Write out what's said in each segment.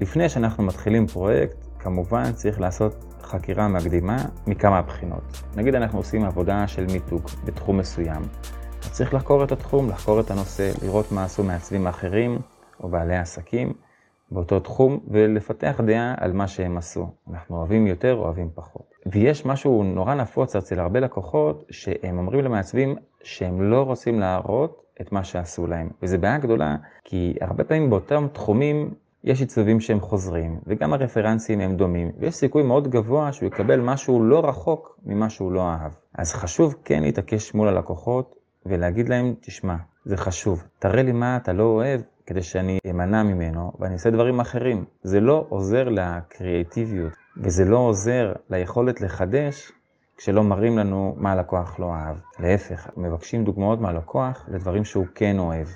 לפני שאנחנו מתחילים פרויקט, כמובן צריך לעשות חקירה מקדימה מכמה בחינות. נגיד אנחנו עושים עבודה של מיתוג בתחום מסוים, אז צריך לחקור את התחום, לחקור את הנושא, לראות מה עשו מעצבים אחרים או בעלי עסקים באותו תחום, ולפתח דעה על מה שהם עשו. אנחנו אוהבים יותר, אוהבים פחות. ויש משהו נורא נפוץ אצל הרבה לקוחות, שהם אומרים למעצבים שהם לא רוצים להראות את מה שעשו להם. וזו בעיה גדולה, כי הרבה פעמים באותם תחומים יש עיצובים שהם חוזרים, וגם הרפרנסים הם דומים, ויש סיכוי מאוד גבוה שהוא יקבל משהו לא רחוק ממה שהוא לא אהב. אז חשוב כן להתעקש מול הלקוחות ולהגיד להם, תשמע, זה חשוב, תראה לי מה אתה לא אוהב כדי שאני אמנע ממנו ואני אעשה דברים אחרים. זה לא עוזר לקריאטיביות, וזה לא עוזר ליכולת לחדש כשלא מראים לנו מה הלקוח לא אהב. להפך, מבקשים דוגמאות מהלקוח לדברים שהוא כן אוהב.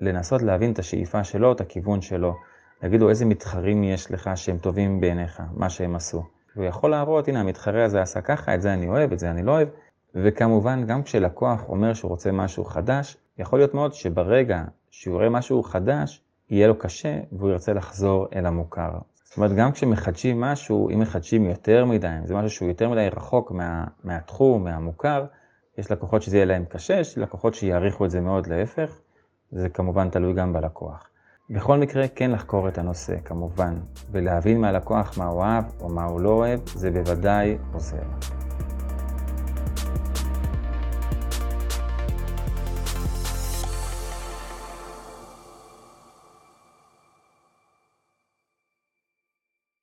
לנסות להבין את השאיפה שלו, את הכיוון שלו. להגיד לו איזה מתחרים יש לך שהם טובים בעיניך, מה שהם עשו. הוא יכול להראות, הנה המתחרה הזה עשה ככה, את זה אני אוהב, את זה אני לא אוהב. וכמובן, גם כשלקוח אומר שהוא רוצה משהו חדש, יכול להיות מאוד שברגע שהוא יראה משהו חדש, יהיה לו קשה והוא ירצה לחזור אל המוכר. זאת אומרת, גם כשמחדשים משהו, אם מחדשים יותר מדי, אם זה משהו שהוא יותר מדי רחוק מה, מהתחום, מהמוכר, יש לקוחות שזה יהיה להם קשה, יש לקוחות שיעריכו את זה מאוד להפך, זה כמובן תלוי גם בלקוח. בכל מקרה, כן לחקור את הנושא, כמובן, ולהבין מהלקוח מה הוא אוהב או מה הוא לא אוהב, זה בוודאי עוזר.